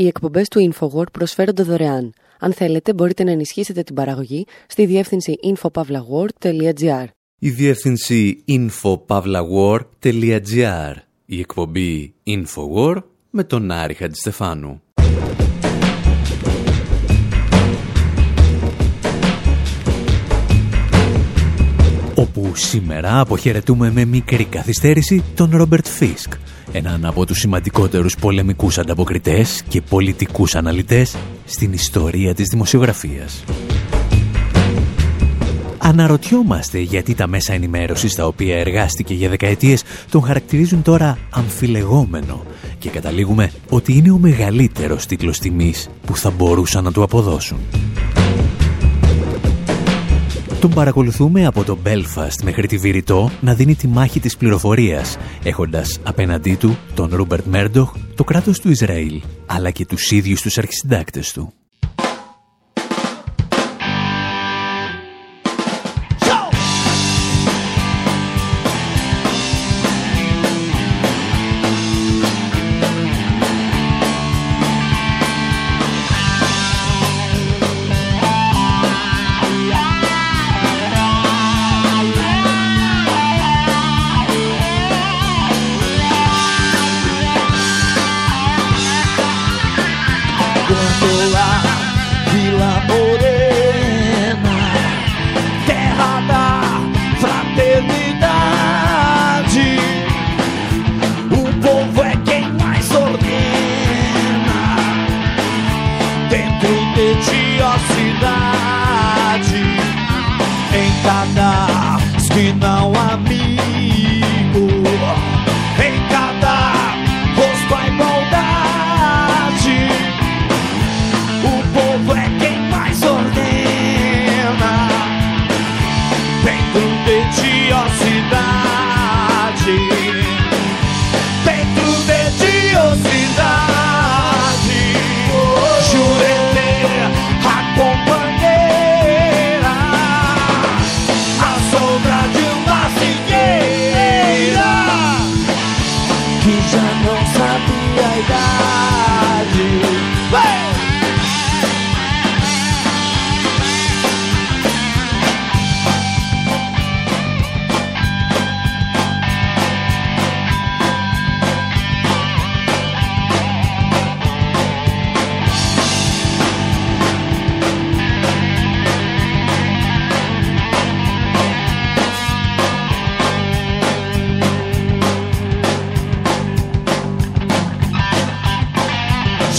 Οι εκπομπές του InfoWord προσφέρονται δωρεάν. Αν θέλετε, μπορείτε να ενισχύσετε την παραγωγή στη διεύθυνση infopavlagor.gr. Η διεύθυνση infopavlagor.gr. Η εκπομπή InfoWord με τον Άρη Χατζηστεφάνου. Όπου σήμερα αποχαιρετούμε με μικρή καθυστέρηση τον Ρόμπερτ Φίσκ, έναν από τους σημαντικότερους πολεμικούς ανταποκριτές και πολιτικούς αναλυτές στην ιστορία της δημοσιογραφίας. Αναρωτιόμαστε γιατί τα μέσα ενημέρωσης τα οποία εργάστηκε για δεκαετίες τον χαρακτηρίζουν τώρα αμφιλεγόμενο και καταλήγουμε ότι είναι ο μεγαλύτερος τίτλος τιμής που θα μπορούσαν να του αποδώσουν. Τον παρακολουθούμε από το Belfast μέχρι τη Βηρητό να δίνει τη μάχη της πληροφορίας, έχοντας απέναντί του τον Ρούμπερτ Μέρντοχ, το κράτος του Ισραήλ, αλλά και τους ίδιους τους αρχισυντάκτες του.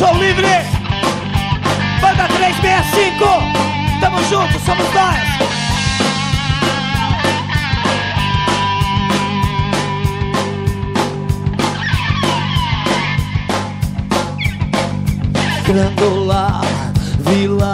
Show livre! Banda 365! Tamo junto, somos nós! Grandola, Vila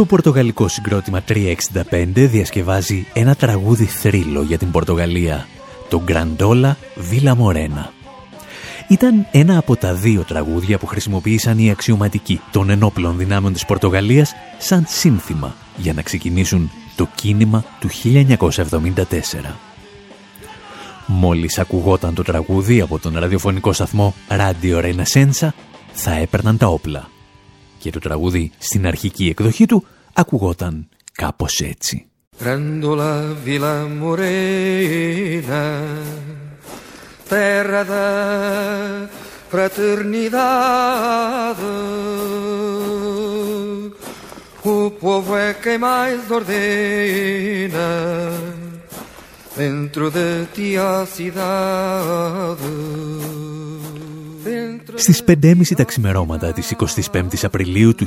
Το πορτογαλικό συγκρότημα 365 διασκευάζει ένα τραγούδι θρύλο για την Πορτογαλία, το Grandola Villa Morena. Ήταν ένα από τα δύο τραγούδια που χρησιμοποίησαν οι αξιωματικοί των ενόπλων δυνάμεων της Πορτογαλίας σαν σύνθημα για να ξεκινήσουν το κίνημα του 1974. Μόλις ακουγόταν το τραγούδι από τον ραδιοφωνικό σταθμό Radio Renaissance, θα έπαιρναν τα όπλα και το τραγούδι στην αρχική εκδοχή του ακουγόταν κάπως έτσι. Grandola Villa Morena Terra da fraternidade O povo é quem mais ordena Dentro de ti a cidade Στις 5.30 τα ξημερώματα της 25ης Απριλίου του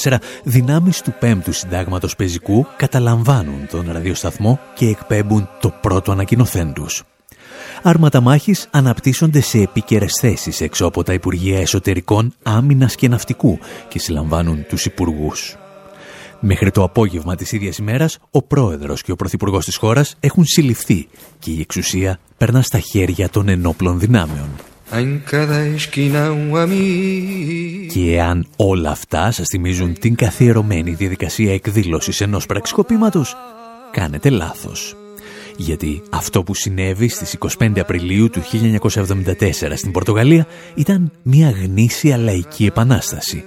1974, δυνάμεις του 5ου Συντάγματος Πεζικού καταλαμβάνουν τον ραδιοσταθμό και εκπέμπουν το πρώτο ανακοινωθέν τους. Άρματα μάχης αναπτύσσονται σε επίκαιρες θέσεις έξω από τα Υπουργεία Εσωτερικών, Άμυνας και Ναυτικού και συλλαμβάνουν τους υπουργούς. Μέχρι το απόγευμα της ίδιας ημέρας, ο πρόεδρος και ο πρωθυπουργός της χώρας έχουν συλληφθεί και η εξουσία περνά στα χέρια των ενόπλων δυνάμεων. Και εάν όλα αυτά σας θυμίζουν την καθιερωμένη διαδικασία εκδήλωσης ενός πραξικοπήματος, κάνετε λάθος. Γιατί αυτό που συνέβη στις 25 Απριλίου του 1974 στην Πορτογαλία ήταν μια γνήσια λαϊκή επανάσταση.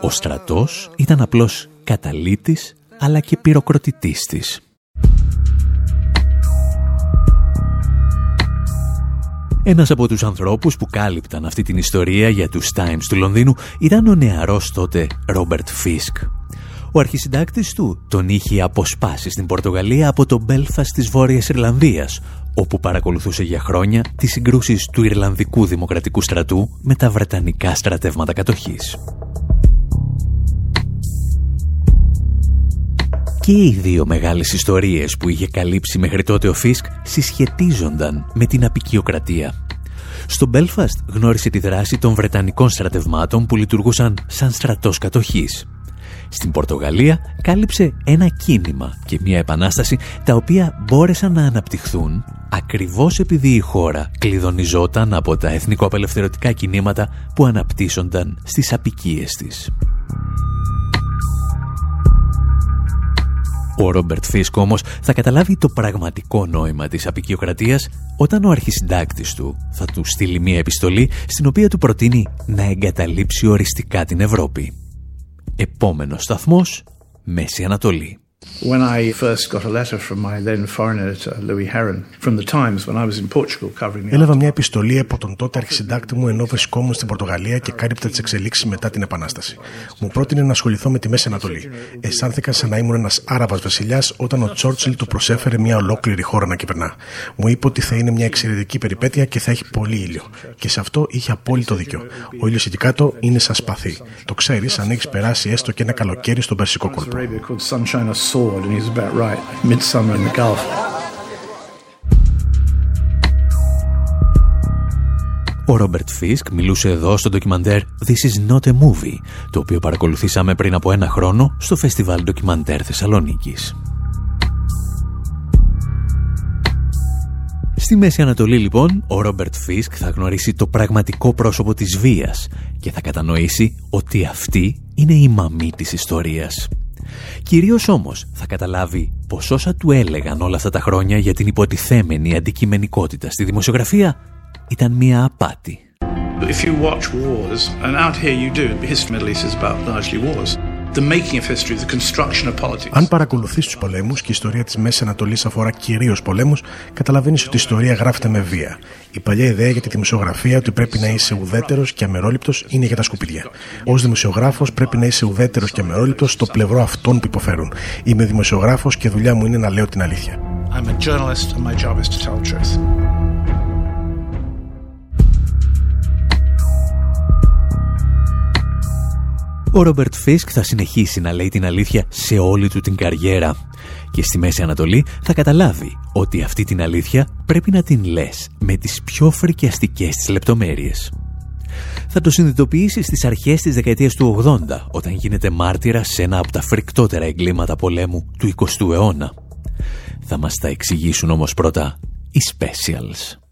Ο στρατός ήταν απλώς καταλήτης αλλά και πυροκροτητής της. Ένας από τους ανθρώπους που κάλυπταν αυτή την ιστορία για τους Times του Λονδίνου ήταν ο νεαρός τότε Ρόμπερτ Φίσκ. Ο αρχισυντάκτης του τον είχε αποσπάσει στην Πορτογαλία από το Μπέλφας της Βόρειας Ιρλανδίας, όπου παρακολουθούσε για χρόνια τις συγκρούσεις του Ιρλανδικού Δημοκρατικού Στρατού με τα Βρετανικά στρατεύματα κατοχής. Και οι δύο μεγάλες ιστορίες που είχε καλύψει μέχρι τότε ο Φίσκ συσχετίζονταν με την απικιοκρατία. Στο Μπέλφαστ γνώρισε τη δράση των Βρετανικών στρατευμάτων που λειτουργούσαν σαν στρατός κατοχής. Στην Πορτογαλία κάλυψε ένα κίνημα και μια επανάσταση τα οποία μπόρεσαν να αναπτυχθούν ακριβώς επειδή η χώρα κλειδονιζόταν από τα εθνικοαπελευθερωτικά κινήματα που αναπτύσσονταν στις απικίες της. Ο Ρόμπερτ Φίσκ όμως θα καταλάβει το πραγματικό νόημα της απεικιοκρατίας όταν ο αρχισυντάκτης του θα του στείλει μια επιστολή στην οποία του προτείνει να εγκαταλείψει οριστικά την Ευρώπη. Επόμενος σταθμός, Μέση Ανατολή. When I first got a letter from my then foreign editor, Louis Heron, from the Times when I was in Portugal covering the Έλαβα μια επιστολή από τον τότε αρχισυντάκτη μου ενώ βρισκόμουν στην Πορτογαλία και κάλυπτα τις εξελίξεις μετά την Επανάσταση. Μου πρότεινε να ασχοληθώ με τη Μέση Ανατολή. Αισθάνθηκα σαν να ήμουν ένας Άραβας βασιλιάς όταν ο Τσόρτσιλ του προσέφερε μια ολόκληρη χώρα να κυβερνά. Μου είπε ότι θα είναι μια εξαιρετική περιπέτεια και θα έχει πολύ ήλιο. Και σε αυτό είχε απόλυτο δίκιο. Ο ήλιος εκεί κάτω είναι σαν σπαθί. Το ξέρεις αν έχεις περάσει έστω και ένα καλοκαίρι στον Περσικό κόλπο sword and he's about right. Midsummer in the Gulf. Ο Ρόμπερτ Φίσκ μιλούσε εδώ στο ντοκιμαντέρ This is not a movie, το οποίο παρακολουθήσαμε πριν από ένα χρόνο στο Φεστιβάλ Ντοκιμαντέρ Θεσσαλονίκης. Στη Μέση Ανατολή λοιπόν, ο Ρόμπερτ Φίσκ θα γνωρίσει το πραγματικό πρόσωπο της βίας και θα κατανοήσει ότι αυτή είναι η μαμή της ιστορίας. Κυρίως όμως θα καταλάβει πως όσα του έλεγαν όλα αυτά τα χρόνια για την υποτιθέμενη αντικειμενικότητα στη δημοσιογραφία ήταν μία απάτη. If you watch wars, and out here you do, history of the Middle East is about largely wars. Αν παρακολουθείς τους πολέμους και η ιστορία της Μέσης Ανατολής αφορά κυρίως πολέμους, καταλαβαίνεις ότι η ιστορία γράφεται με βία. Η παλιά ιδέα για τη δημοσιογραφία ότι πρέπει να είσαι ουδέτερος και αμερόληπτος είναι για τα σκουπίδια. Ω δημοσιογράφος πρέπει να είσαι ουδέτερος και αμερόληπτος στο πλευρό αυτών που υποφέρουν. Είμαι δημοσιογράφος και δουλειά μου είναι να λέω την αλήθεια. I'm a journalist and my job is to tell truth. Ο Ρόμπερτ Φίσκ θα συνεχίσει να λέει την αλήθεια σε όλη του την καριέρα και στη Μέση Ανατολή θα καταλάβει ότι αυτή την αλήθεια πρέπει να την λες με τις πιο φρικιαστικές της λεπτομέρειες. Θα το συνειδητοποιήσεις στις αρχές της δεκαετίας του 80 όταν γίνεται μάρτυρα σε ένα από τα φρικτότερα εγκλήματα πολέμου του 20ου αιώνα. Θα μας τα εξηγήσουν όμως πρώτα οι Specials.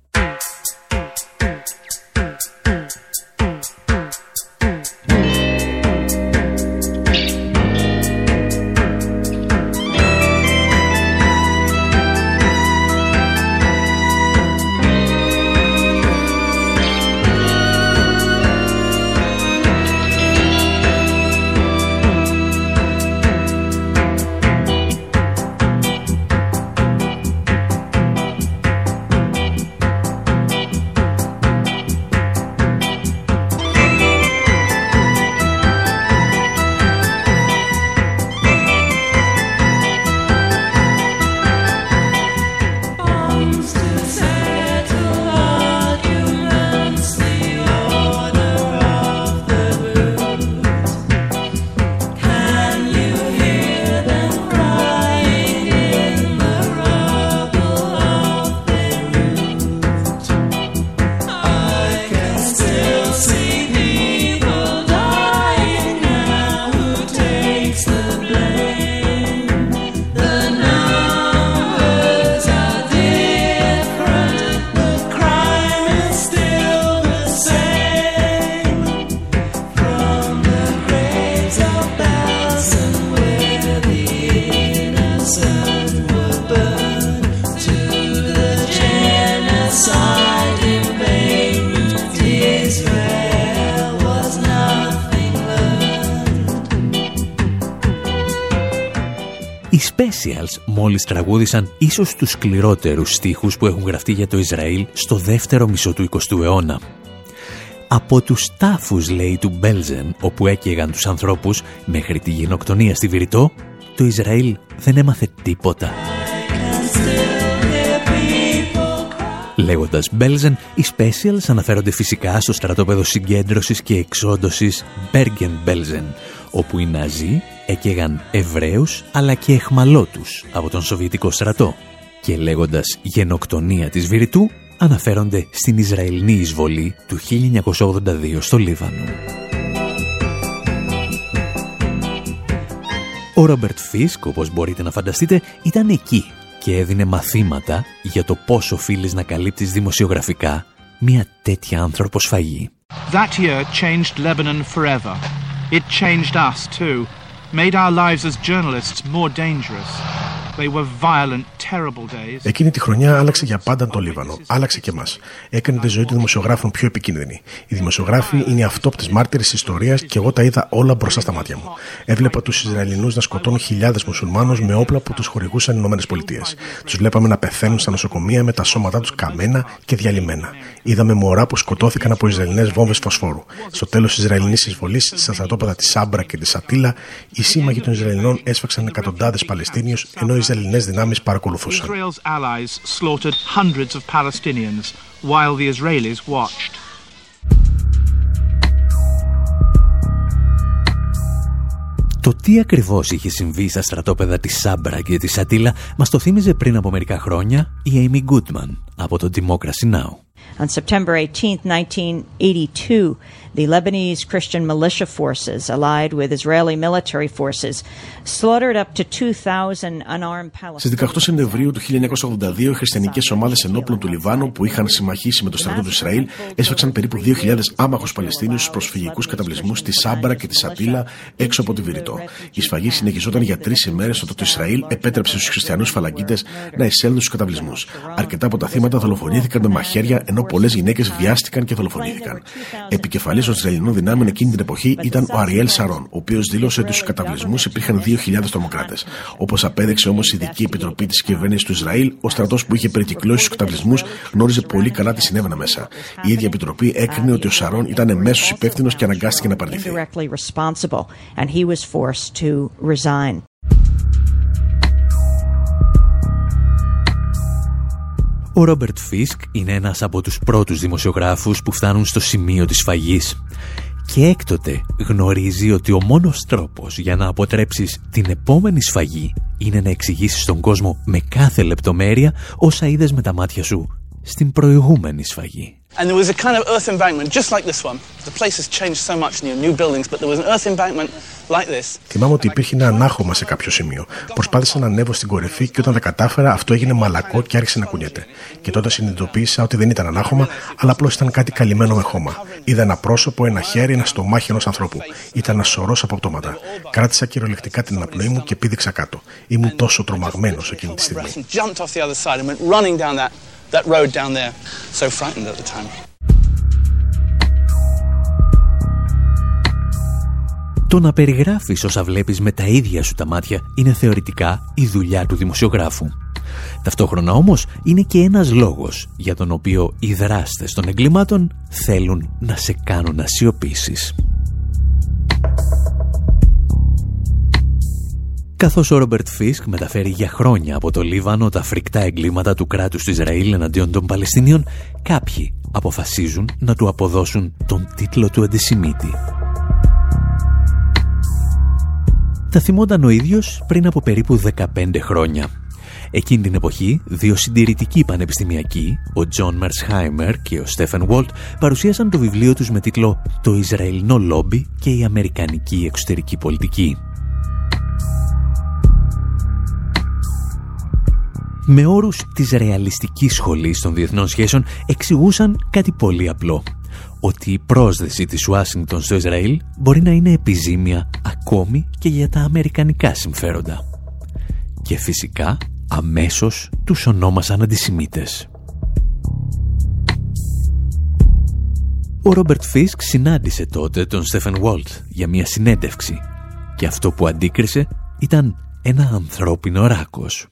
Specials μόλις τραγούδισαν ίσως τους σκληρότερους στίχους που έχουν γραφτεί για το Ισραήλ στο δεύτερο μισό του 20ου αιώνα. Από τους τάφους, λέει, του Μπέλζεν, όπου έκαιγαν τους ανθρώπους μέχρι τη γενοκτονία στη Βηρητό, το Ισραήλ δεν έμαθε τίποτα. Λέγοντας Μπέλζεν, οι Specials αναφέρονται φυσικά στο στρατόπεδο συγκέντρωσης και εξόντωσης Bergen-Belsen, όπου οι Ναζί έκαιγαν Εβραίους αλλά και εχμαλώτους από τον Σοβιετικό στρατό. Και λέγοντας γενοκτονία της Βηρητού, αναφέρονται στην Ισραηλινή εισβολή του 1982 στο Λίβανο. Ο Ρόμπερτ Φίσκ, όπως μπορείτε να φανταστείτε, ήταν εκεί και έδινε μαθήματα για το πώς οφείλεις να καλύπτεις δημοσιογραφικά μια τέτοια άνθρωπος σφαγή. That year changed Lebanon forever. It changed us too. Made our lives as journalists more dangerous. Εκείνη τη χρονιά άλλαξε για πάντα το Λίβανο. Άλλαξε και εμά. Έκανε τη ζωή των δημοσιογράφων πιο επικίνδυνη. Οι δημοσιογράφοι είναι οι αυτόπτες μάρτυρες της ιστορίας και εγώ τα είδα όλα μπροστά στα μάτια μου. Έβλεπα τους Ισραηλινούς να σκοτώνουν χιλιάδες μουσουλμάνους με όπλα που τους χορηγούσαν οι ΗΠΑ. Τους βλέπαμε να πεθαίνουν στα νοσοκομεία με τα σώματά τους καμένα και διαλυμένα. Είδαμε μωρά που σκοτώθηκαν από Ισραηλινές βόμβες φωσφόρου. Στο τέλος της Ισραηλινής εισβολής στα στρατόπεδα της Σάμπρα και της Ατήλα, οι σύμμαχοι των Ισραηλινών έσφαξαν εκατοντάδες Παλαιστίνιους ενώ οι Ισραηλινές δυνάμεις παρακολουθούσαν. Το τι ακριβώς είχε συμβεί στα στρατόπεδα της Σάμπρα και της Ατήλα μας το θύμιζε πριν από μερικά χρόνια η Amy Goodman από το Democracy Now! On September 18, 1982, the Lebanese Christian militia forces, allied with Israeli military forces, slaughtered up to 2,000 unarmed Palestinians. Στις 18 Σεπτεμβρίου του 1982, οι χριστιανικές ομάδες ενόπλων του Λιβάνου που είχαν συμμαχίσει με το στρατό του Ισραήλ έσφαξαν περίπου 2.000 άμαχους Παλαιστίνιους στους προσφυγικούς καταβλισμούς στη Σάμπαρα και της Σατήλα έξω από τη Βηρητό. Η σφαγή συνεχιζόταν για τρεις ημέρες όταν το Ισραήλ επέτρεψε στους χριστιανούς φαλαγγίτες να εισέλθουν στους καταβλισμούς. Αρκετά από τα θύματα δολοφονήθηκαν με μαχαίρια ενώ πολλές γυναίκες βιάστηκαν και δολοφονήθηκαν. Επικεφαλής των Ισραηλινών δυνάμεων εκείνη την εποχή ήταν ο Αριέλ Σαρών, ο οποίος δήλωσε ότι στου καταβλισμούς υπήρχαν 2.000 τρομοκράτες. Όπως απέδειξε όμως η ειδική επιτροπή της κυβέρνησης του Ισραήλ, ο στρατός που είχε περικυκλώσει τους καταβλισμούς γνώριζε πολύ καλά τι συνέβαινα μέσα. Η ίδια επιτροπή έκρινε ότι ο Σαρών ήταν εμέσως υπεύθυνος και αναγκάστηκε να παρληθεί. Ο Ρόμπερτ Φίσκ είναι ένας από τους πρώτους δημοσιογράφους που φτάνουν στο σημείο της φαγής και έκτοτε γνωρίζει ότι ο μόνος τρόπος για να αποτρέψεις την επόμενη σφαγή είναι να εξηγήσεις στον κόσμο με κάθε λεπτομέρεια όσα είδες με τα μάτια σου στην προηγούμενη σφαγή. And there was a kind of earth embankment, just like this one. The place has changed so much, new, new buildings, but there was an earth embankment like this. Θυμάμαι ότι υπήρχε ένα ανάχωμα σε κάποιο σημείο. Προσπάθησα να ανέβω στην κορυφή και όταν τα κατάφερα αυτό έγινε μαλακό και άρχισε να κουνιέται. Και τότε συνειδητοποίησα ότι δεν ήταν ανάχωμα, αλλά απλώς ήταν κάτι καλυμμένο με χώμα. Είδα ένα πρόσωπο, ένα χέρι, ένα στομάχι ενός ανθρώπου. Ήταν ένας σωρός από πτώματα. Κράτησα κυριολεκτικά την αναπνοή μου και πήδηξα κάτω. Ήμουν τόσο τρομαγμένος εκείνη τη στιγμή that road down there. So frightened at the time. Το να περιγράφεις όσα βλέπεις με τα ίδια σου τα μάτια είναι θεωρητικά η δουλειά του δημοσιογράφου. Ταυτόχρονα όμως είναι και ένας λόγος για τον οποίο οι δράστες των εγκλημάτων θέλουν να σε κάνουν να σιωπήσεις. Καθώς ο Ρόμπερτ Φίσκ μεταφέρει για χρόνια από το Λίβανο τα φρικτά εγκλήματα του κράτους του Ισραήλ εναντίον των Παλαιστινίων, κάποιοι αποφασίζουν να του αποδώσουν τον τίτλο του αντισημίτη. Τα θυμόταν ο ίδιος πριν από περίπου 15 χρόνια. Εκείνη την εποχή, δύο συντηρητικοί πανεπιστημιακοί, ο Τζον Μερσχάιμερ και ο Στέφεν Βόλτ, παρουσίασαν το βιβλίο τους με τίτλο «Το Ισραηλινό Λόμπι και η Αμερικανική Εξωτερική Πολιτική». Με όρους της ρεαλιστικής σχολής των διεθνών σχέσεων εξηγούσαν κάτι πολύ απλό. Ότι η πρόσδεση της Ουάσιγκτον στο Ισραήλ μπορεί να είναι επιζήμια ακόμη και για τα αμερικανικά συμφέροντα. Και φυσικά αμέσως τους ονόμασαν αντισημίτες. Ο Ρόμπερτ Φίσκ συνάντησε τότε τον Στέφεν Βόλτ για μια συνέντευξη και αυτό που αντίκρισε ήταν ένα ανθρώπινο ράκος.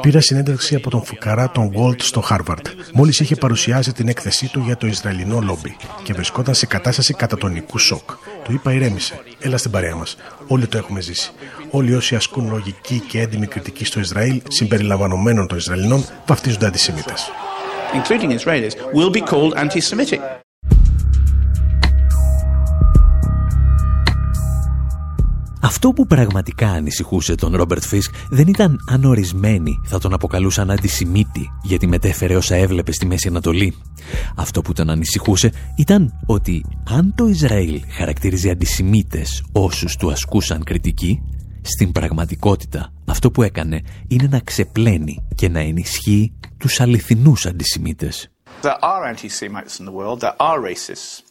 Πήρα συνέντευξη από τον φουκαρά τον Γουόλτ στο Χάρβαρντ, μόλις είχε παρουσιάσει την έκθεσή του για το Ισραηλινό λόμπι και βρισκόταν σε κατάσταση κατατονικού σοκ. Του είπα: Ηρέμησε, έλα στην παρέα μας. Όλοι το έχουμε ζήσει. Όλοι όσοι ασκούν λογική και έντιμη κριτική στο Ισραήλ, συμπεριλαμβανομένων των Ισραηλινών, βαφτίζονται αντισημίτες. Αυτό που πραγματικά ανησυχούσε τον Ρόμπερτ Φίσκ δεν ήταν αν ορισμένοι θα τον αποκαλούσαν αντισημίτη γιατί μετέφερε όσα έβλεπε στη Μέση Ανατολή. Αυτό που τον ανησυχούσε ήταν ότι αν το Ισραήλ χαρακτηρίζει αντισημίτες όσους του ασκούσαν κριτική, στην πραγματικότητα αυτό που έκανε είναι να ξεπλένει και να ενισχύει τους αληθινούς αντισημίτες. There are anti-Semites in the world, there are racists.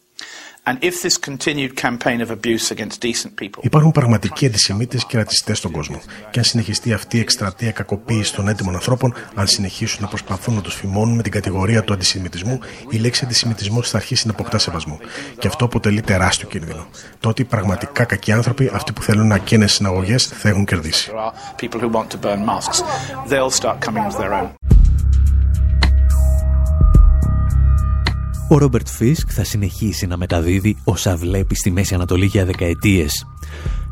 Υπάρχουν πραγματικοί αντισημίτες και ρατσιστές στον κόσμο. Και αν συνεχιστεί αυτή η εκστρατεία κακοποίησης των έτοιμων ανθρώπων, αν συνεχίσουν να προσπαθούν να τους φημώνουν με την κατηγορία του αντισημιτισμού, η λέξη αντισημιτισμό θα αρχίσει να αποκτά σεβασμό. Και αυτό αποτελεί τεράστιο κίνδυνο. Τότε οι πραγματικά κακοί άνθρωποι, αυτοί που θέλουν να καίνε συναγωγές, θα έχουν κερδίσει. Ο Ρόμπερτ Φίσκ θα συνεχίσει να μεταδίδει όσα βλέπει στη Μέση Ανατολή για δεκαετίες.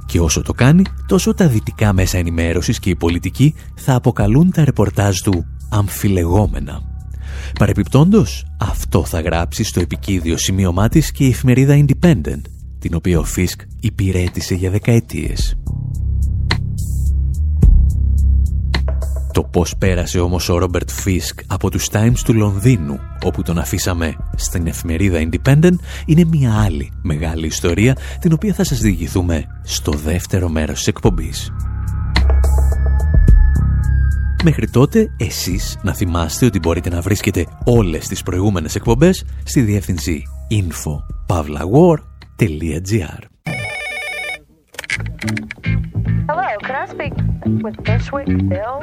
Και όσο το κάνει, τόσο τα δυτικά μέσα ενημέρωσης και οι πολιτικοί θα αποκαλούν τα ρεπορτάζ του αμφιλεγόμενα. Παρεπιπτόντως, αυτό θα γράψει στο επικίδιο σημείωμά της και η εφημερίδα Independent, την οποία ο Φίσκ υπηρέτησε για δεκαετίες. Το πώς πέρασε όμως ο Ρόμπερτ Φίσκ από τους Times του Λονδίνου, όπου τον αφήσαμε στην εφημερίδα Independent, είναι μια άλλη μεγάλη ιστορία, την οποία θα σας διηγηθούμε στο δεύτερο μέρος της εκπομπής. Μέχρι τότε, εσείς να θυμάστε ότι μπορείτε να βρίσκετε όλες τις προηγούμενες εκπομπές στη διεύθυνση info.pavlawar.gr Hello, can I speak with Bushwick Bill?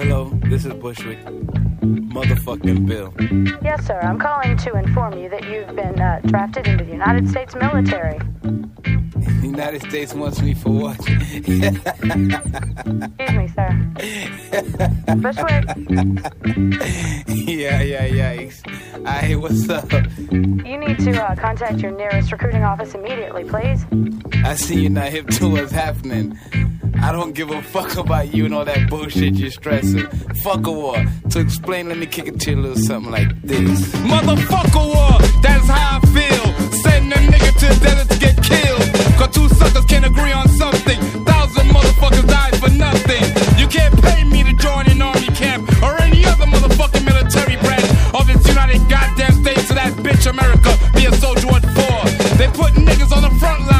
Hello, this is Bushwick. Motherfucking Bill. Yes, sir. I'm calling to inform you that you've been uh, drafted into the United States military. The United States wants me for what? Excuse me, sir. Yeah, yeah, yeah. Hey, what's up? You need to uh, contact your nearest recruiting office immediately, please. I see you're not hip to what's happening. I don't give a fuck about you and all that bullshit you're stressing. Fuck a war. To explain, let me kick it to you a little something like this. Motherfucker war, that's how I feel. Send a nigga to the desert to get killed. Cause two suckers can't agree on something. Thousand motherfuckers died for nothing. You can't pay me to join an army camp or any other motherfucking military branch of its United Goddamn States of that bitch America. Be a soldier what for? They put niggas on the front line,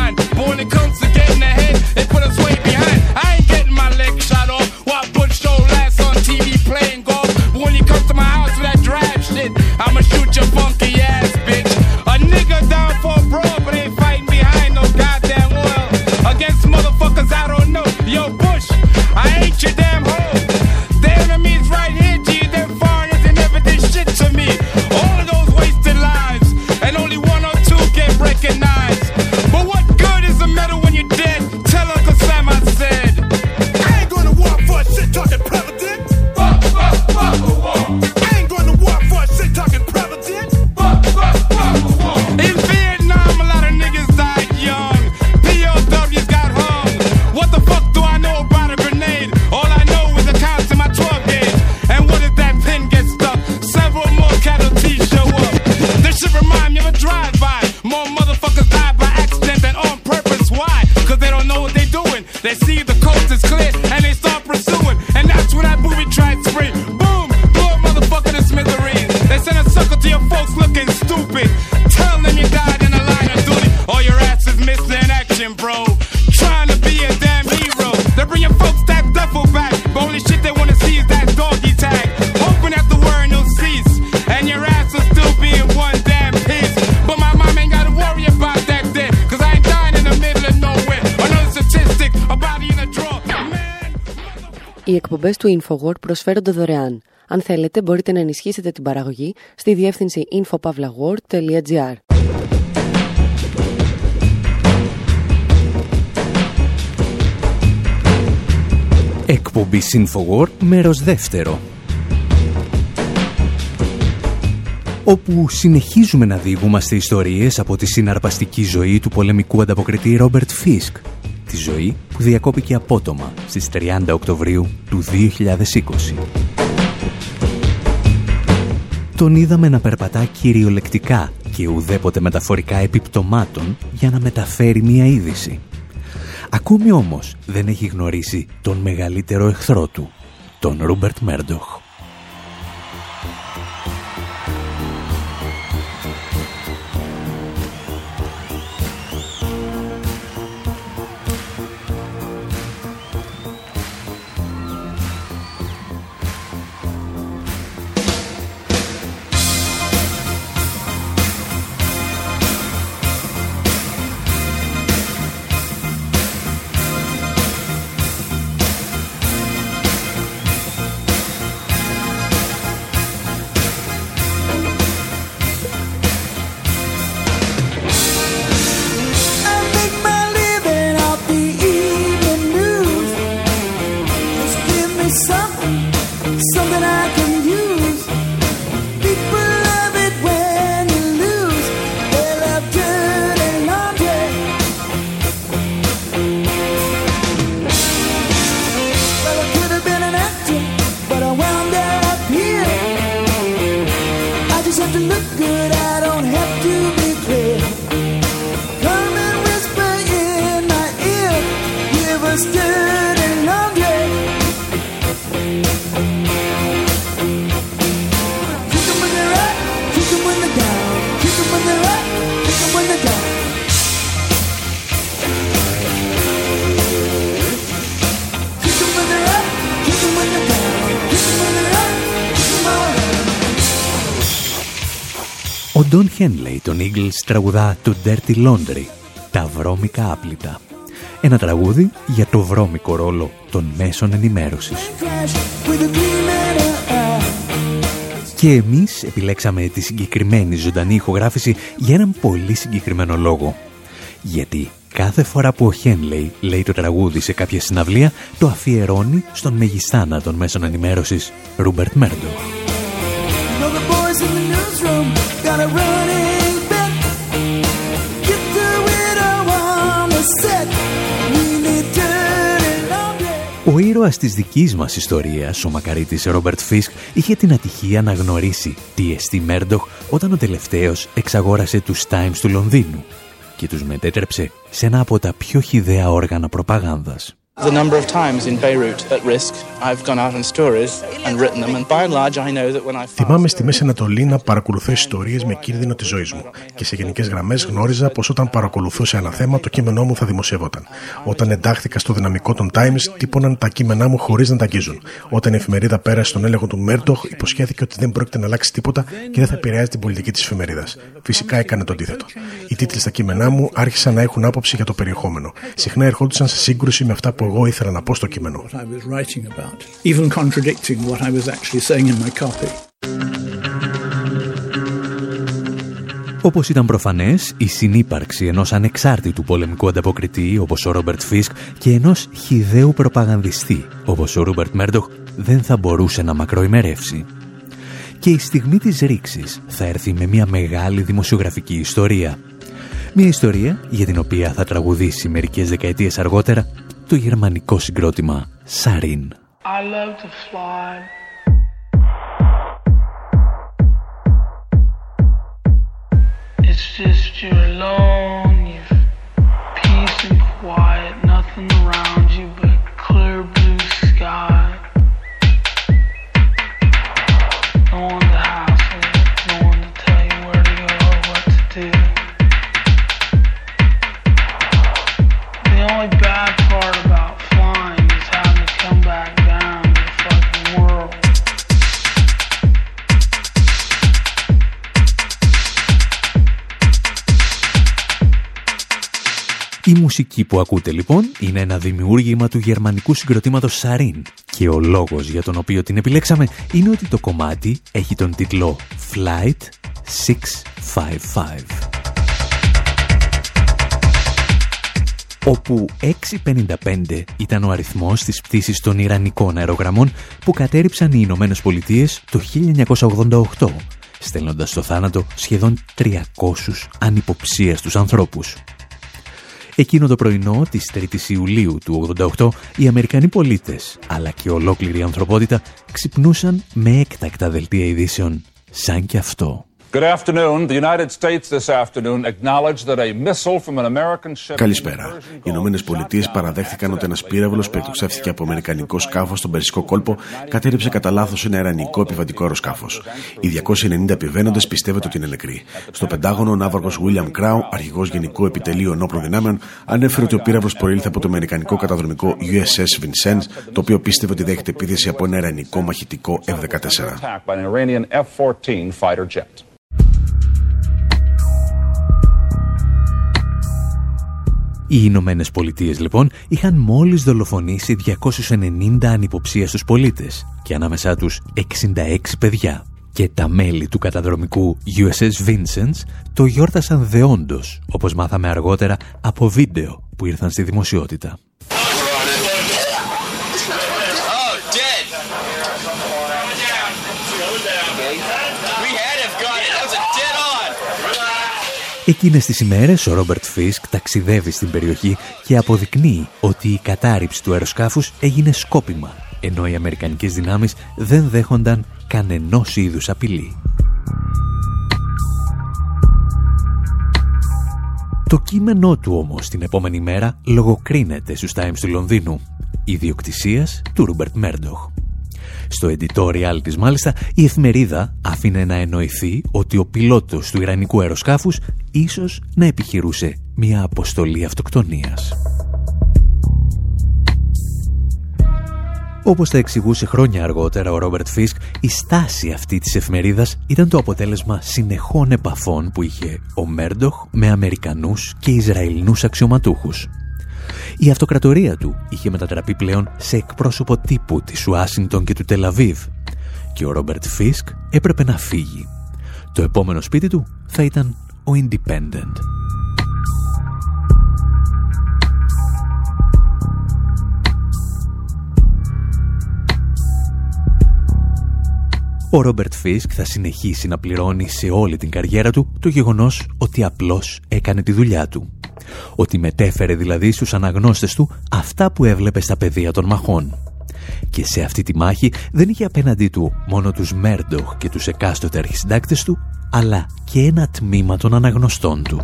εκπομπές του InfoWord προσφέρονται δωρεάν. Αν θέλετε, μπορείτε να ενισχύσετε την παραγωγή στη διεύθυνση infopavlagor.gr. Εκπομπή Infowar, μέρος δεύτερο. όπου συνεχίζουμε να διηγούμαστε ιστορίες από τη συναρπαστική ζωή του πολεμικού ανταποκριτή Ρόμπερτ Φίσκ, Τη ζωή που διακόπηκε απότομα στις 30 Οκτωβρίου του 2020. Τον είδαμε να περπατά κυριολεκτικά και ουδέποτε μεταφορικά επιπτωμάτων για να μεταφέρει μία είδηση. Ακόμη όμως δεν έχει γνωρίσει τον μεγαλύτερο εχθρό του, τον Ρούμπερτ Μέρντοχ. Don Henley των Eagles τραγουδά το Dirty Laundry, τα βρώμικα άπλυτα. Ένα τραγούδι για το βρώμικο ρόλο των μέσων ενημέρωσης. Και εμείς επιλέξαμε τη συγκεκριμένη ζωντανή ηχογράφηση για έναν πολύ συγκεκριμένο λόγο. Γιατί κάθε φορά που ο Χένλεϊ λέει το τραγούδι σε κάποια συναυλία, το αφιερώνει στον μεγιστάνα των μέσων ενημέρωσης, Ρούμπερτ Μέρντο. Ήρωας της δικής μας ιστορίας, ο μακαρίτης Ρόμπερτ Φίσκ, είχε την ατυχία να γνωρίσει τι εστί Μέρντοχ όταν ο τελευταίος εξαγόρασε τους Times του Λονδίνου και τους μετέτρεψε σε ένα από τα πιο χιδέα όργανα προπαγάνδας. The number of times in Beirut at risk, I've gone out on stories and written them, and by and large I know that when I. Θυμάμαι στη Μέση Ανατολή να παρακολουθώ ιστορίες με κίνδυνο της ζωής μου. Και σε γενικές γραμμές γνώριζα πως όταν παρακολουθούσε ένα θέμα, το κείμενό μου θα δημοσιεύονταν. Όταν εντάχθηκα στο δυναμικό των Times, τύπωναν τα κείμενά μου χωρίς να τα αγγίζουν. Όταν η εφημερίδα πέρασε στον έλεγχο του Μέρντοχ, υποσχέθηκε ότι δεν πρόκειται να αλλάξει τίποτα και δεν θα επηρεάζει την πολιτική της εφημερίδας. Φυσικά έκανε το αντίθετο. Οι τίτλοι στα κείμενά μου άρχισαν να έχουν άποψη για το περιεχόμενο. Συχνά ερχόντουσαν σε σύγκρουση με αυτά που εγώ ήθελα να πω στο κείμενο. Όπως ήταν προφανές, η συνύπαρξη ενός ανεξάρτητου πολεμικού ανταποκριτή όπως ο Ρόμπερτ Φισκ και ενός χυδαίου προπαγανδιστή όπως ο Ρούμπερτ Μέρντοκ δεν θα μπορούσε να μακροημερεύσει. Και η στιγμή της ρήξης θα έρθει με μια μεγάλη δημοσιογραφική ιστορία. Μια ιστορία για την οποία θα τραγουδήσει μερικές δεκαετίες αργότερα το γερμανικό συγκρότημα. Σαρίν. Μουσική που ακούτε λοιπόν είναι ένα δημιούργημα του γερμανικού συγκροτήματος Σαρίν και ο λόγος για τον οποίο την επιλέξαμε είναι ότι το κομμάτι έχει τον τίτλο Flight 655. όπου 655 ήταν ο αριθμός της πτήσης των Ιρανικών αερογραμμών που κατέριψαν οι Ηνωμένες Πολιτείες το 1988, στέλνοντας στο θάνατο σχεδόν 300 ανυποψίαστους ανθρώπους. Εκείνο το πρωινό της 3ης Ιουλίου του 88 οι Αμερικανοί πολίτες αλλά και ολόκληρη η ανθρωπότητα ξυπνούσαν με έκτακτα δελτία ειδήσεων σαν και αυτό. Καλησπέρα. Οι Ηνωμένες Πολιτείες παραδέχθηκαν ότι ένας πύραυλος που εκτοξεύθηκε από αμερικανικό σκάφος στον Περσικό κόλπο κατέριψε κατά λάθος ένα ιρανικό επιβατικό αεροσκάφος. Οι 290 επιβαίνοντες πιστεύετε ότι είναι νεκροί. Στο Πεντάγωνο, ο ναύαρχος William Crow, αρχηγός Γενικού Επιτελείου Ενόπλων Δυνάμεων, ανέφερε ότι ο πύραυλος προήλθε από το αμερικανικό καταδρομικό USS Vincennes, το οποίο πίστευε ότι δέχεται επίθεση από ένα ιρανικό μαχητικό F-14. Οι Ηνωμένες Πολιτείες λοιπόν είχαν μόλις δολοφονήσει 290 ανυποψίαστους πολίτες και ανάμεσά τους 66 παιδιά. Και τα μέλη του καταδρομικού USS Vincent το γιόρτασαν δεόντως, όπως μάθαμε αργότερα από βίντεο που ήρθαν στη δημοσιότητα. Εκείνες τις ημέρες ο Ρόμπερτ Φίσκ ταξιδεύει στην περιοχή και αποδεικνύει ότι η κατάρριψη του αεροσκάφους έγινε σκόπιμα, ενώ οι Αμερικανικές δυνάμεις δεν δέχονταν κανενός είδους απειλή. Το κείμενό του όμως την επόμενη μέρα λογοκρίνεται στους Times του Λονδίνου, ιδιοκτησίας του Ρούμπερτ Μέρντοχ. Στο editorial της μάλιστα η εφημερίδα άφηνε να εννοηθεί ότι ο πιλότος του Ιρανικού αεροσκάφους ίσως να επιχειρούσε μια αποστολή αυτοκτονίας. Όπως τα εξηγούσε χρόνια αργότερα ο Ρόμπερτ Φίσκ, η στάση αυτή της εφημερίδας ήταν το αποτέλεσμα συνεχών επαφών που είχε ο Μέρντοχ με Αμερικανούς και Ισραηλινούς αξιωματούχους. Η αυτοκρατορία του είχε μετατραπεί πλέον σε εκπρόσωπο τύπου της Ουάσινγκτον και του Τελαβίβ και ο Ρόμπερτ Φίσκ έπρεπε να φύγει. Το επόμενο σπίτι του θα ήταν ο Independent. Ο Ρόμπερτ Φίσκ θα συνεχίσει να πληρώνει σε όλη την καριέρα του το γεγονός ότι απλώς έκανε τη δουλειά του. Ότι μετέφερε δηλαδή στους αναγνώστες του αυτά που έβλεπε στα πεδία των μαχών. Και σε αυτή τη μάχη δεν είχε απέναντί του μόνο τους Μέρντοχ και τους εκάστοτε αρχισυντάκτες του, αλλά και ένα τμήμα των αναγνωστών του.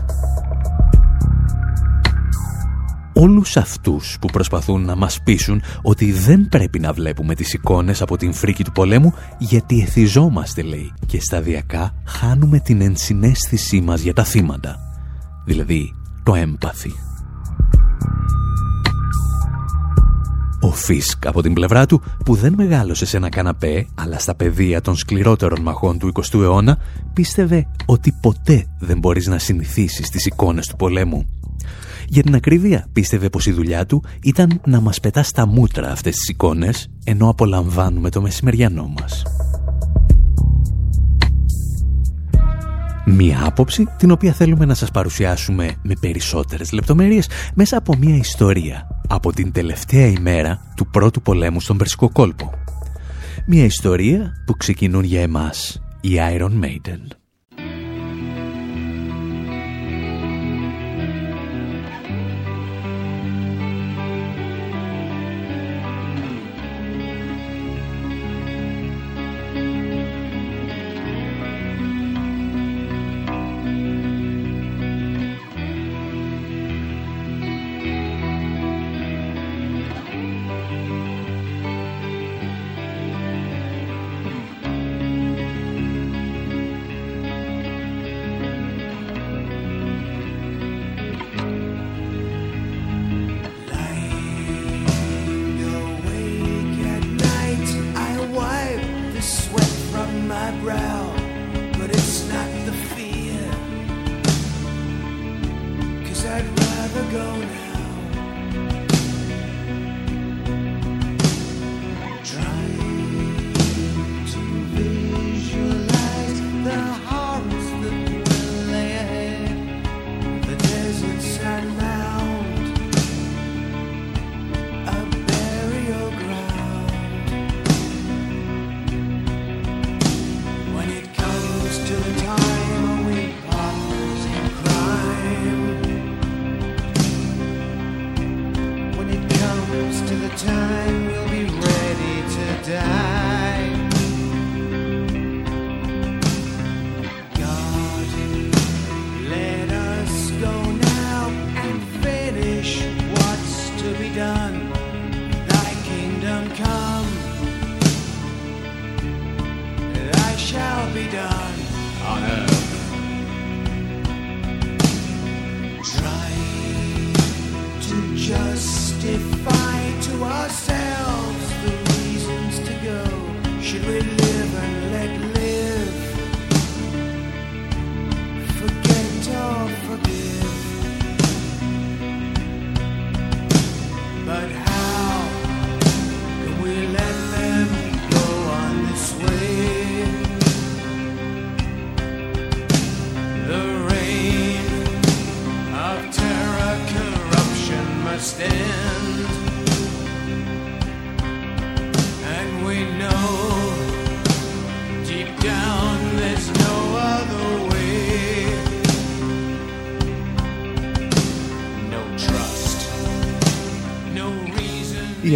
Όλους αυτούς που προσπαθούν να μας πείσουν ότι δεν πρέπει να βλέπουμε τις εικόνες από την φρίκη του πολέμου γιατί εθιζόμαστε λέει και σταδιακά χάνουμε την ενσυναίσθησή μας για τα θύματα. Δηλαδή το έμπαθη. Ο Φίσκ από την πλευρά του που δεν μεγάλωσε σε ένα καναπέ αλλά στα πεδία των σκληρότερων μαχών του 20ου αιώνα πίστευε ότι ποτέ δεν μπορείς να συνηθίσεις τις εικόνες του πολέμου. Για την ακρίβεια πίστευε πως η δουλειά του ήταν να μας πετά στα μούτρα αυτές τις εικόνες ενώ απολαμβάνουμε το μεσημεριανό μας. Μία άποψη την οποία θέλουμε να σας παρουσιάσουμε με περισσότερες λεπτομέρειες μέσα από μία ιστορία από την τελευταία ημέρα του πρώτου πολέμου στον Περσικό κόλπο. Μία ιστορία που ξεκινούν για εμάς οι Iron Maiden.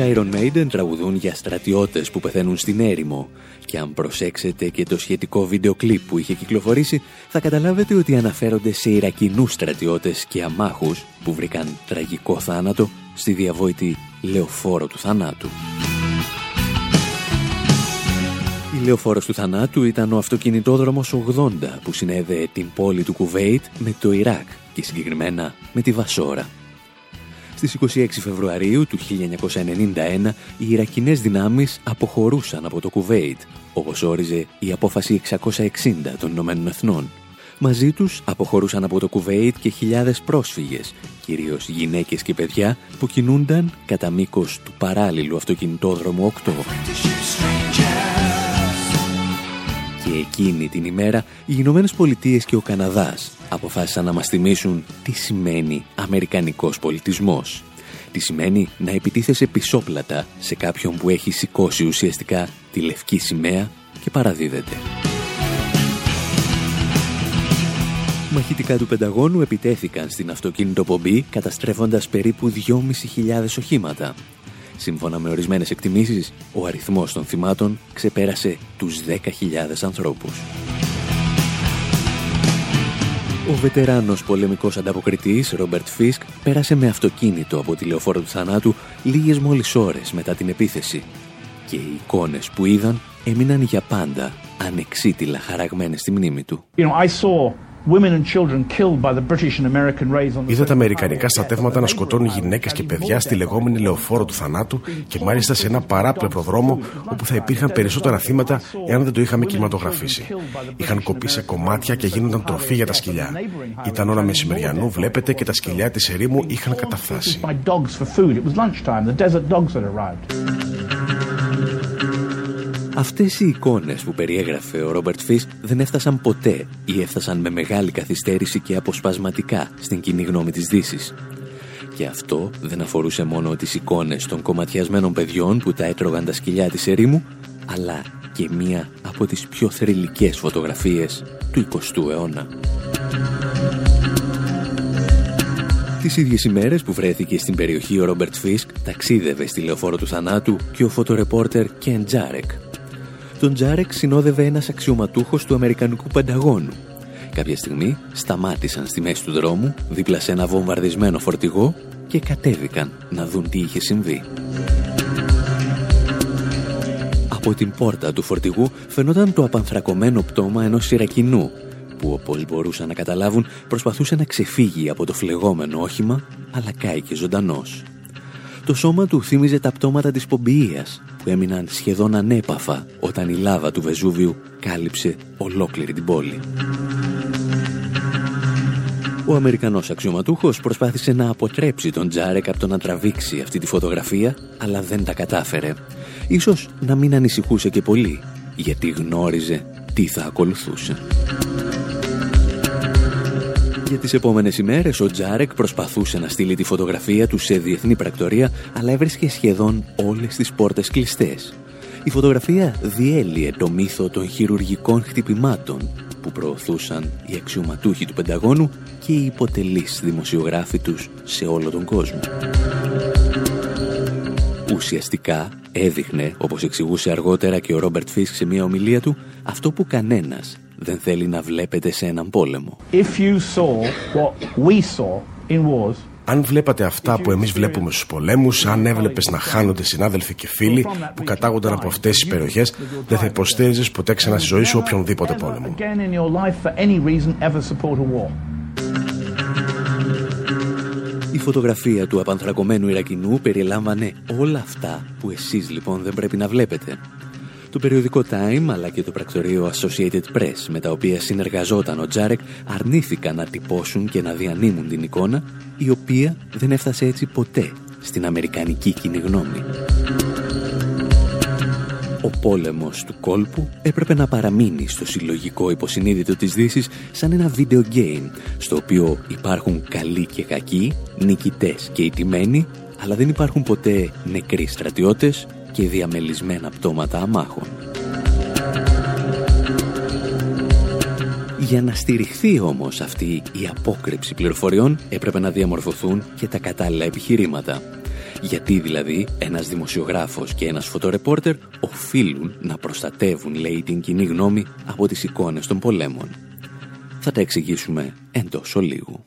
Iron Maiden τραγουδούν για στρατιώτες που πεθαίνουν στην έρημο και αν προσέξετε και το σχετικό βίντεο κλιπ που είχε κυκλοφορήσει θα καταλάβετε ότι αναφέρονται σε Ιρακινούς στρατιώτες και αμάχους που βρήκαν τραγικό θάνατο στη διαβόητη λεωφόρο του θανάτου. Η λεωφόρος του θανάτου ήταν ο αυτοκινητόδρομος 80 που συνέδεε την πόλη του Κουβέιτ με το Ιράκ και συγκεκριμένα με τη Βασόρα. Στις 26 Φεβρουαρίου του 1991 οι Ιρακινές δυνάμεις αποχωρούσαν από το Κουβέιτ, όπως όριζε η απόφαση 660 των Ηνωμένων Εθνών. Μαζί τους αποχωρούσαν από το Κουβέιτ και χιλιάδες πρόσφυγες, κυρίως γυναίκες και παιδιά που κινούνταν κατά μήκος του παράλληλου αυτοκινητόδρομου 8. Και εκείνη την ημέρα οι Ηνωμένες Πολιτείες και ο Καναδάς αποφάσισαν να μας θυμίσουν τι σημαίνει αμερικανικός πολιτισμός. Τι σημαίνει να επιτίθεσαι πισόπλατα σε κάποιον που έχει σηκώσει ουσιαστικά τη λευκή σημαία και παραδίδεται. Μαχητικά του Πενταγώνου επιτέθηκαν στην αυτοκίνητο πομπή καταστρέφοντας περίπου 2.500 οχήματα. Σύμφωνα με ορισμένες εκτιμήσεις, ο αριθμός των θυμάτων ξεπέρασε τους 10.000 ανθρώπους. Ο βετεράνος πολεμικός ανταποκριτής Ρόμπερτ Φίσκ πέρασε με αυτοκίνητο από τη λεωφόρο του θανάτου λίγες μόλις ώρες μετά την επίθεση και οι εικόνες που είδαν έμειναν για πάντα ανεξίτηλα χαραγμένες στη μνήμη του. You know, Είδα τα Αμερικανικά στρατεύματα να σκοτώνουν γυναίκες και παιδιά στη λεγόμενη λεωφόρο του θανάτου και μάλιστα σε ένα παράπλευρο δρόμο όπου θα υπήρχαν περισσότερα θύματα εάν δεν το είχαμε κινηματογραφήσει. Είχαν κοπεί σε κομμάτια και γίνονταν τροφή για τα σκυλιά. Ήταν ώρα μεσημεριανού, βλέπετε, και τα σκυλιά της ερήμου είχαν καταφθάσει. Αυτές οι εικόνες που περιέγραφε ο Ρόμπερτ Φις δεν έφτασαν ποτέ ή έφτασαν με μεγάλη καθυστέρηση και αποσπασματικά στην κοινή γνώμη της Δύσης. Και αυτό δεν αφορούσε μόνο τις εικόνες των κομματιασμένων παιδιών που τα έτρωγαν τα σκυλιά της ερήμου, αλλά και μία από τις πιο θρηλυκές φωτογραφίες του 20ου αιώνα. Τις ίδιες ημέρες που βρέθηκε στην περιοχή ο Ρόμπερτ Φίσκ ταξίδευε στη λεωφόρο του θανάτου και ο φωτορεπόρτερ Κεν Τζάρεκ, τον Τζάρεκ συνόδευε ένας αξιωματούχος του Αμερικανικού Πενταγώνου. Κάποια στιγμή σταμάτησαν στη μέση του δρόμου, δίπλα σε ένα βομβαρδισμένο φορτηγό και κατέβηκαν να δουν τι είχε συμβεί. Από την πόρτα του φορτηγού φαινόταν το απανθρακωμένο πτώμα ενός Ιρακινού που όπως μπορούσαν να καταλάβουν προσπαθούσε να ξεφύγει από το φλεγόμενο όχημα αλλά κάηκε ζωντανός. Το σώμα του θύμιζε τα πτώματα της Πομπιείας που έμειναν σχεδόν ανέπαφα όταν η λάβα του Βεζούβιου κάλυψε ολόκληρη την πόλη. Ο Αμερικανός αξιωματούχος προσπάθησε να αποτρέψει τον Τζάρεκ από το να τραβήξει αυτή τη φωτογραφία, αλλά δεν τα κατάφερε. Ίσως να μην ανησυχούσε και πολύ, γιατί γνώριζε τι θα ακολουθούσε. Για τις επόμενες ημέρες ο Τζάρεκ προσπαθούσε να στείλει τη φωτογραφία του σε διεθνή πρακτορία, αλλά έβρισκε σχεδόν όλες τις πόρτες κλειστές. Η φωτογραφία διέλυε το μύθο των χειρουργικών χτυπημάτων που προωθούσαν οι αξιωματούχοι του Πενταγώνου και οι υποτελείς δημοσιογράφοι τους σε όλο τον κόσμο. Ουσιαστικά έδειχνε, όπως εξηγούσε αργότερα και ο Ρόμπερτ Φίσκ σε μια ομιλία του, αυτό που κανένας δεν θέλει να βλέπετε σε έναν πόλεμο. αν βλέπατε αυτά που εμείς βλέπουμε στους πολέμους, αν έβλεπες να χάνονται συνάδελφοι και φίλοι που κατάγονταν από αυτές τις περιοχές, δεν θα υποστήριζες ποτέ ξανά στη ζωή σου οποιονδήποτε πόλεμο. Η φωτογραφία του απανθρακωμένου Ιρακινού περιλάμβανε όλα αυτά που εσείς λοιπόν δεν πρέπει να βλέπετε. Το περιοδικό Time αλλά και το πρακτορείο Associated Press με τα οποία συνεργαζόταν ο Τζάρεκ αρνήθηκαν να τυπώσουν και να διανύμουν την εικόνα η οποία δεν έφτασε έτσι ποτέ στην αμερικανική κοινή γνώμη. Ο πόλεμος του κόλπου έπρεπε να παραμείνει στο συλλογικό υποσυνείδητο της Δύσης σαν ένα video game στο οποίο υπάρχουν καλοί και κακοί, νικητές και ιτημένοι αλλά δεν υπάρχουν ποτέ νεκροί στρατιώτες και διαμελισμένα πτώματα αμάχων. Για να στηριχθεί όμως αυτή η απόκρυψη πληροφοριών έπρεπε να διαμορφωθούν και τα κατάλληλα επιχειρήματα. Γιατί δηλαδή ένας δημοσιογράφος και ένας φωτορεπόρτερ οφείλουν να προστατεύουν, λέει, την κοινή γνώμη από τις εικόνες των πολέμων. Θα τα εξηγήσουμε εντός ολίγου.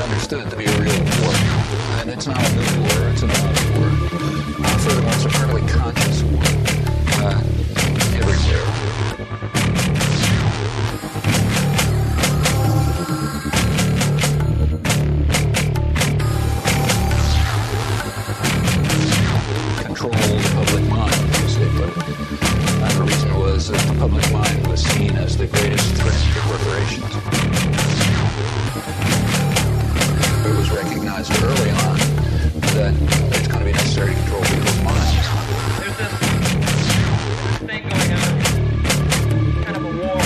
Understood to be a real war. And it's not a new war, it's an old war. Uh, furthermore, it's a fairly conscious war uh, everywhere. Was the public mind was seen as the greatest threat recognized early on that uh, it's going to be necessary to control people's minds. There's this thing going on, kind of a war.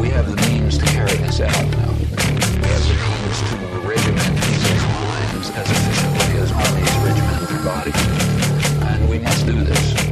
We have the means to carry this out now. We have the means to regiment people's minds as efficiently as armies regiment their bodies. And we must do this.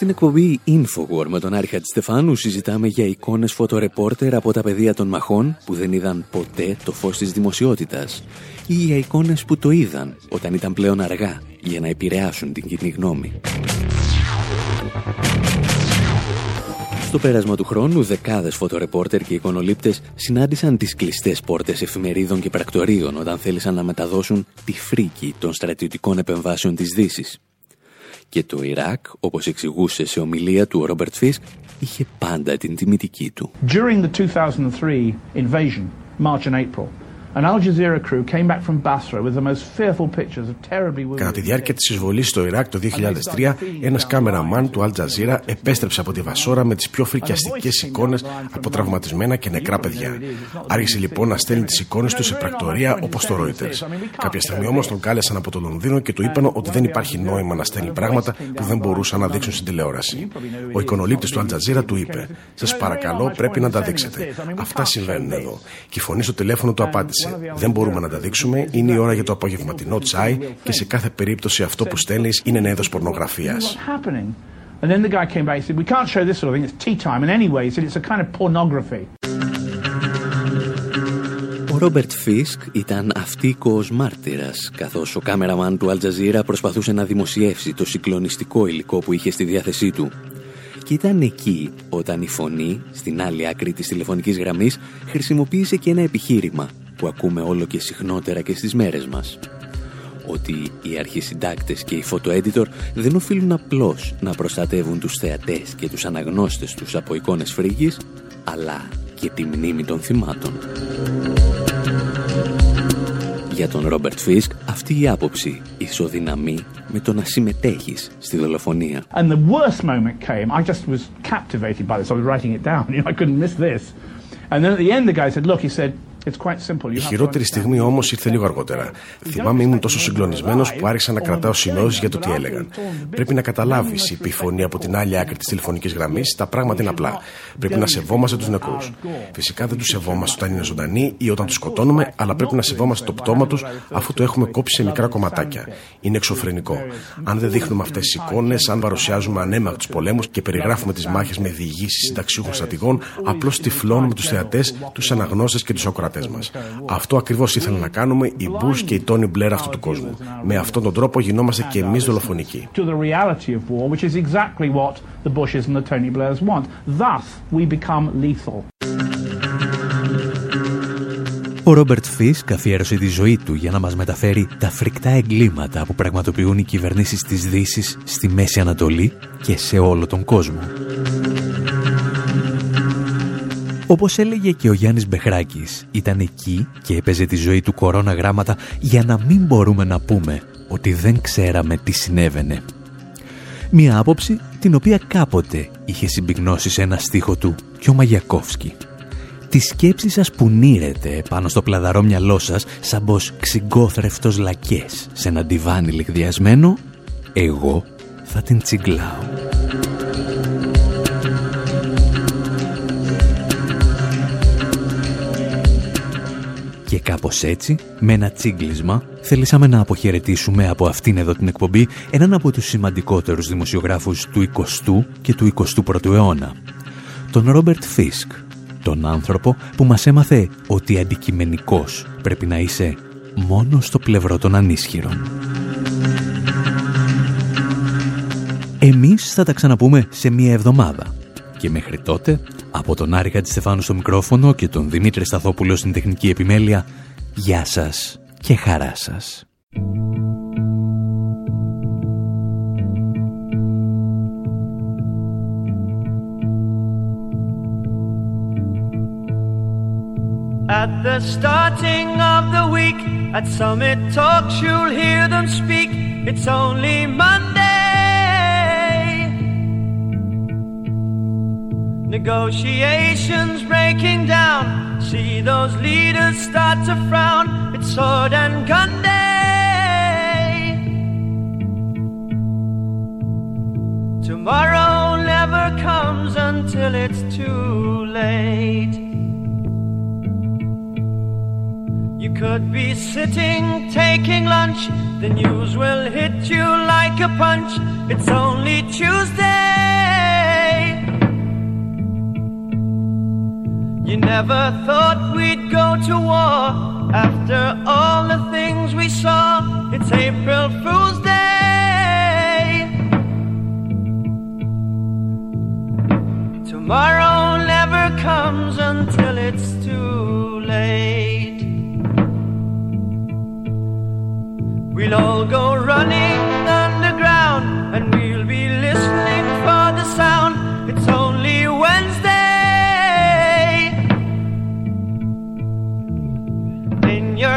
Στην εκπομπή Infowar με τον Άρχα Στεφάνου συζητάμε για εικόνες φωτορεπόρτερ από τα πεδία των μαχών που δεν είδαν ποτέ το φως της δημοσιότητας ή για εικόνες που το είδαν όταν ήταν πλέον αργά για να επηρεάσουν την κοινή γνώμη. Στο πέρασμα του χρόνου, δεκάδες φωτορεπόρτερ και εικονολήπτες συνάντησαν τις κλειστές πόρτες εφημερίδων και πρακτορείων όταν θέλησαν να μεταδώσουν τη φρίκη των στρατιωτικών επεμβάσεων της Δύσης. Και το Ιράκ, όπως εξηγούσε σε ομιλία του ο Ρόμπερτ Φίσκ, είχε πάντα την τιμητική του. During the 2003 invasion, March and April, Κατά τη διάρκεια της εισβολής στο Ιράκ το 2003, ένας κάμεραμαν του Al Jazeera επέστρεψε από τη Βασόρα με τις πιο φρικιαστικές εικόνες από τραυματισμένα και νεκρά παιδιά. Άρχισε λοιπόν να στέλνει τις εικόνες του σε πρακτορία όπως το Reuters. Κάποια στιγμή όμως τον κάλεσαν από το Λονδίνο και του είπαν ότι δεν υπάρχει νόημα να στέλνει πράγματα που δεν μπορούσαν να δείξουν στην τηλεόραση. Ο εικονολήπτης του Al Jazeera του είπε: Σας παρακαλώ, πρέπει να τα δείξετε. Αυτά συμβαίνουν εδώ. Και η φωνή στο τηλέφωνο του απάντησε. Δεν μπορούμε να τα δείξουμε. Είναι η ώρα για το απογευματινό τσάι και σε κάθε περίπτωση αυτό που στέλνεις είναι ένα είδος πορνογραφίας. Ο Ρόμπερτ Φίσκ ήταν αυτίκος μάρτυρας, καθώς ο κάμεραμαν του Αλτζαζίρα προσπαθούσε να δημοσιεύσει το συγκλονιστικό υλικό που είχε στη διάθεσή του. Και ήταν εκεί όταν η φωνή, στην άλλη άκρη της τηλεφωνικής γραμμής, χρησιμοποίησε και ένα επιχείρημα που ακούμε όλο και συχνότερα και στις μέρες μας. Ότι οι αρχισυντάκτες και οι φωτοέντιτορ δεν οφείλουν απλώς να προστατεύουν τους θεατές και τους αναγνώστες τους από εικόνες φρίγης, αλλά και τη μνήμη των θυμάτων. Για τον Ρόμπερτ Φίσκ αυτή η άποψη ισοδυναμεί με το να συμμετέχεις στη δολοφονία. And the worst moment came, I just was captivated by this, I was writing it down, I couldn't miss this. And then at the end the guy said, look, he said, η χειρότερη στιγμή όμως ήρθε λίγο αργότερα. Θυμάμαι ήμουν τόσο συγκλονισμένος που άρχισα να κρατάω σημειώσει για το τι έλεγαν. Πρέπει να καταλάβεις, είπε η φωνή από την άλλη άκρη της τηλεφωνικής γραμμής, τα πράγματα είναι απλά. Πρέπει να σεβόμαστε τους νεκρούς. Φυσικά δεν τους σεβόμαστε όταν είναι ζωντανοί ή όταν τους σκοτώνουμε, αλλά πρέπει να σεβόμαστε το πτώμα τους αφού το έχουμε κόψει σε μικρά κομματάκια. Είναι εξωφρενικό. Αν δεν δείχνουμε αυτές τις εικόνες, αν παρουσιάζουμε ανέμακ του πολέμους και περιγράφουμε τις μάχες με διηγήσεις συνταξιούχων στρατηγών, απλώς τυφλώνουμε τους θεατές, τους αναγνώστε και του ακροατέ ακροατέ μας. Αυτό ακριβώς ήθελαν να κάνουμε οι Μπούς και οι Τόνι Μπλερ αυτού του κόσμου. Με αυτόν τον τρόπο γινόμαστε και εμείς δολοφονικοί. Ο Ρόμπερτ Φις καθιέρωσε τη ζωή του για να μας μεταφέρει τα φρικτά εγκλήματα που πραγματοποιούν οι κυβερνήσεις της Δύσης στη Μέση Ανατολή και σε όλο τον κόσμο. Όπως έλεγε και ο Γιάννης Μπεχράκης, ήταν εκεί και έπαιζε τη ζωή του κορώνα γράμματα για να μην μπορούμε να πούμε ότι δεν ξέραμε τι συνέβαινε. Μία άποψη την οποία κάποτε είχε συμπυκνώσει σε ένα στίχο του και ο Μαγιακόφσκι. Τη σκέψη σας που νύρετε πάνω στο πλαδαρό μυαλό σας σαν πως ξυγκόθρευτος λακές σε ένα ντιβάνι λιγδιασμένο, εγώ θα την τσιγκλάω. Και κάπως έτσι, με ένα τσίγκλισμα, θελήσαμε να αποχαιρετήσουμε από αυτήν εδώ την εκπομπή έναν από τους σημαντικότερους δημοσιογράφους του 20ου και του 21ου αιώνα, τον Ρόμπερτ Φίσκ, τον άνθρωπο που μας έμαθε ότι αντικειμενικός πρέπει να είσαι μόνο στο πλευρό των ανίσχυρων. Εμείς θα τα ξαναπούμε σε μία εβδομάδα. Και μέχρι τότε, από τον Άρη Στεφάνου στο μικρόφωνο και τον Δημήτρη Σταθόπουλο στην τεχνική επιμέλεια, γεια σας και χαρά σας. At the starting of the week, at Summit Talks, you'll hear them speak. It's only Monday. Negotiations breaking down. See those leaders start to frown. It's sword and gun day. Tomorrow never comes until it's too late. You could be sitting taking lunch, the news will hit you like a punch. It's only Tuesday. You never thought we'd go to war after all the things we saw. It's April Fool's Day. Tomorrow never comes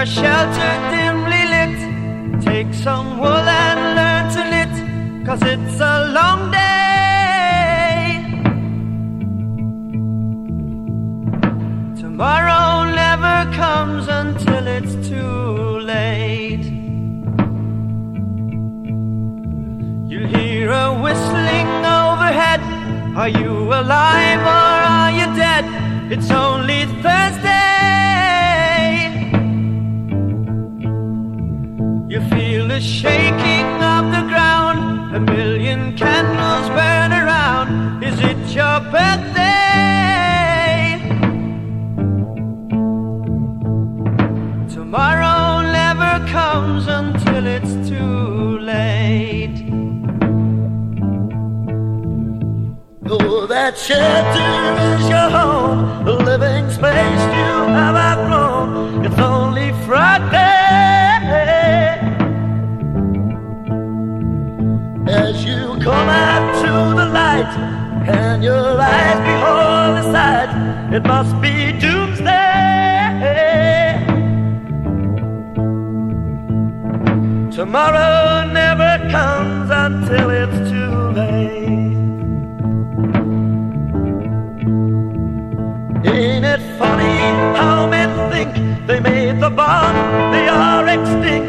shelter dimly lit, take some wool and learn to knit, cause it's a long day. Tomorrow never comes until it's too late. You hear a whistling overhead. Are you alive or are you dead? It's only Thursday. The shaking of the ground. A million candles burn around. Is it your birthday? Tomorrow never comes until it's too late. Oh, that shelter is your home, the living space you have outgrown. lipstick.